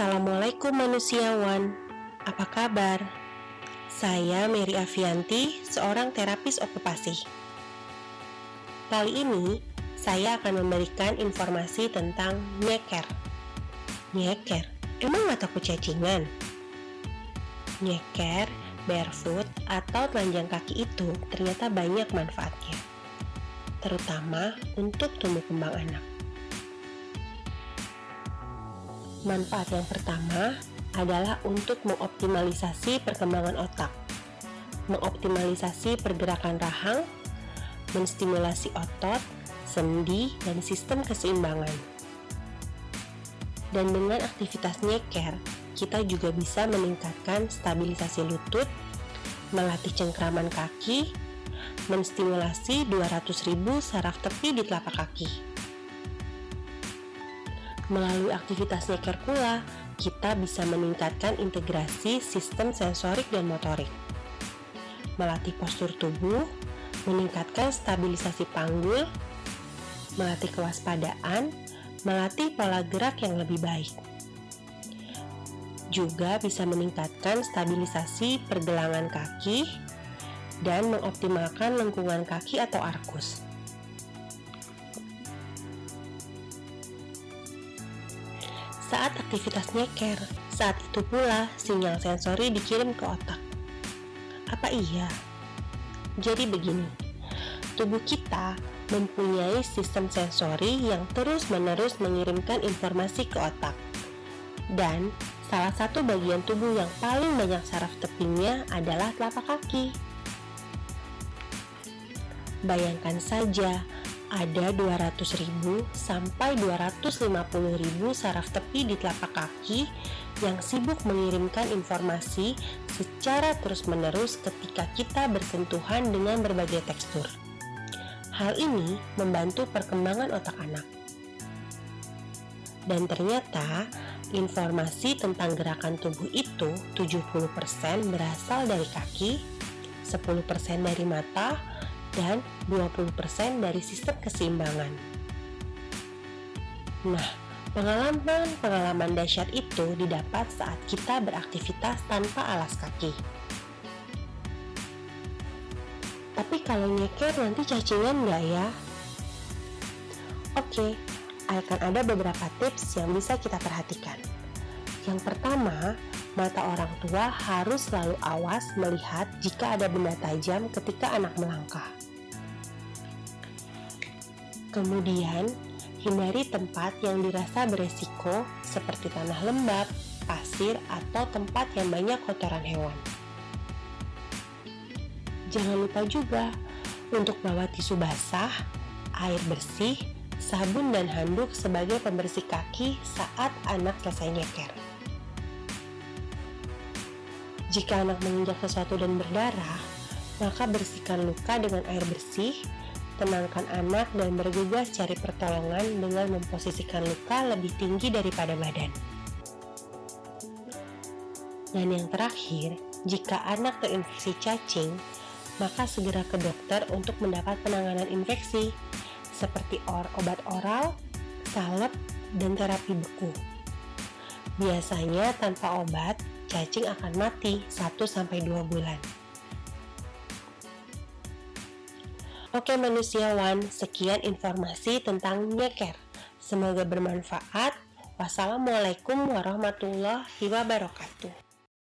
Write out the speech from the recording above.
Assalamualaikum manusiawan, apa kabar? Saya Mary Avianti, seorang terapis okupasi. Kali ini, saya akan memberikan informasi tentang nyeker. Nyeker, emang gak takut cacingan? Nyeker, barefoot, atau telanjang kaki itu ternyata banyak manfaatnya, terutama untuk tumbuh kembang anak. Manfaat yang pertama adalah untuk mengoptimalisasi perkembangan otak, mengoptimalisasi pergerakan rahang, menstimulasi otot, sendi, dan sistem keseimbangan. Dan dengan aktivitas nyeker, kita juga bisa meningkatkan stabilisasi lutut, melatih cengkraman kaki, menstimulasi 200.000 saraf tepi di telapak kaki Melalui aktivitas nyeker pula, kita bisa meningkatkan integrasi sistem sensorik dan motorik. Melatih postur tubuh, meningkatkan stabilisasi panggul, melatih kewaspadaan, melatih pola gerak yang lebih baik. Juga bisa meningkatkan stabilisasi pergelangan kaki dan mengoptimalkan lengkungan kaki atau arkus. Saat aktivitas nyeker. Saat itu pula sinyal sensori dikirim ke otak. Apa iya? Jadi begini, tubuh kita mempunyai sistem sensori yang terus-menerus mengirimkan informasi ke otak. Dan salah satu bagian tubuh yang paling banyak saraf tepinya adalah telapak kaki. Bayangkan saja, ada 200.000 sampai 250.000 saraf tepi di telapak kaki yang sibuk mengirimkan informasi secara terus-menerus ketika kita bersentuhan dengan berbagai tekstur. Hal ini membantu perkembangan otak anak. Dan ternyata, informasi tentang gerakan tubuh itu 70% berasal dari kaki, 10% dari mata, dan 20% dari sistem keseimbangan. Nah, pengalaman-pengalaman dahsyat itu didapat saat kita beraktivitas tanpa alas kaki. Tapi kalau nyeker nanti cacingan nggak ya? Oke, akan ada beberapa tips yang bisa kita perhatikan. Yang pertama, mata orang tua harus selalu awas melihat jika ada benda tajam ketika anak melangkah. Kemudian, hindari tempat yang dirasa beresiko seperti tanah lembab, pasir, atau tempat yang banyak kotoran hewan. Jangan lupa juga untuk bawa tisu basah, air bersih, sabun dan handuk sebagai pembersih kaki saat anak selesai nyeker. Jika anak menginjak sesuatu dan berdarah, maka bersihkan luka dengan air bersih tenangkan anak dan bergegas cari pertolongan dengan memposisikan luka lebih tinggi daripada badan. Dan yang terakhir, jika anak terinfeksi cacing, maka segera ke dokter untuk mendapat penanganan infeksi seperti or obat oral, salep, dan terapi beku. Biasanya tanpa obat, cacing akan mati 1-2 bulan. Oke manusiawan, sekian informasi tentang nyeker. Semoga bermanfaat. Wassalamualaikum warahmatullahi wabarakatuh.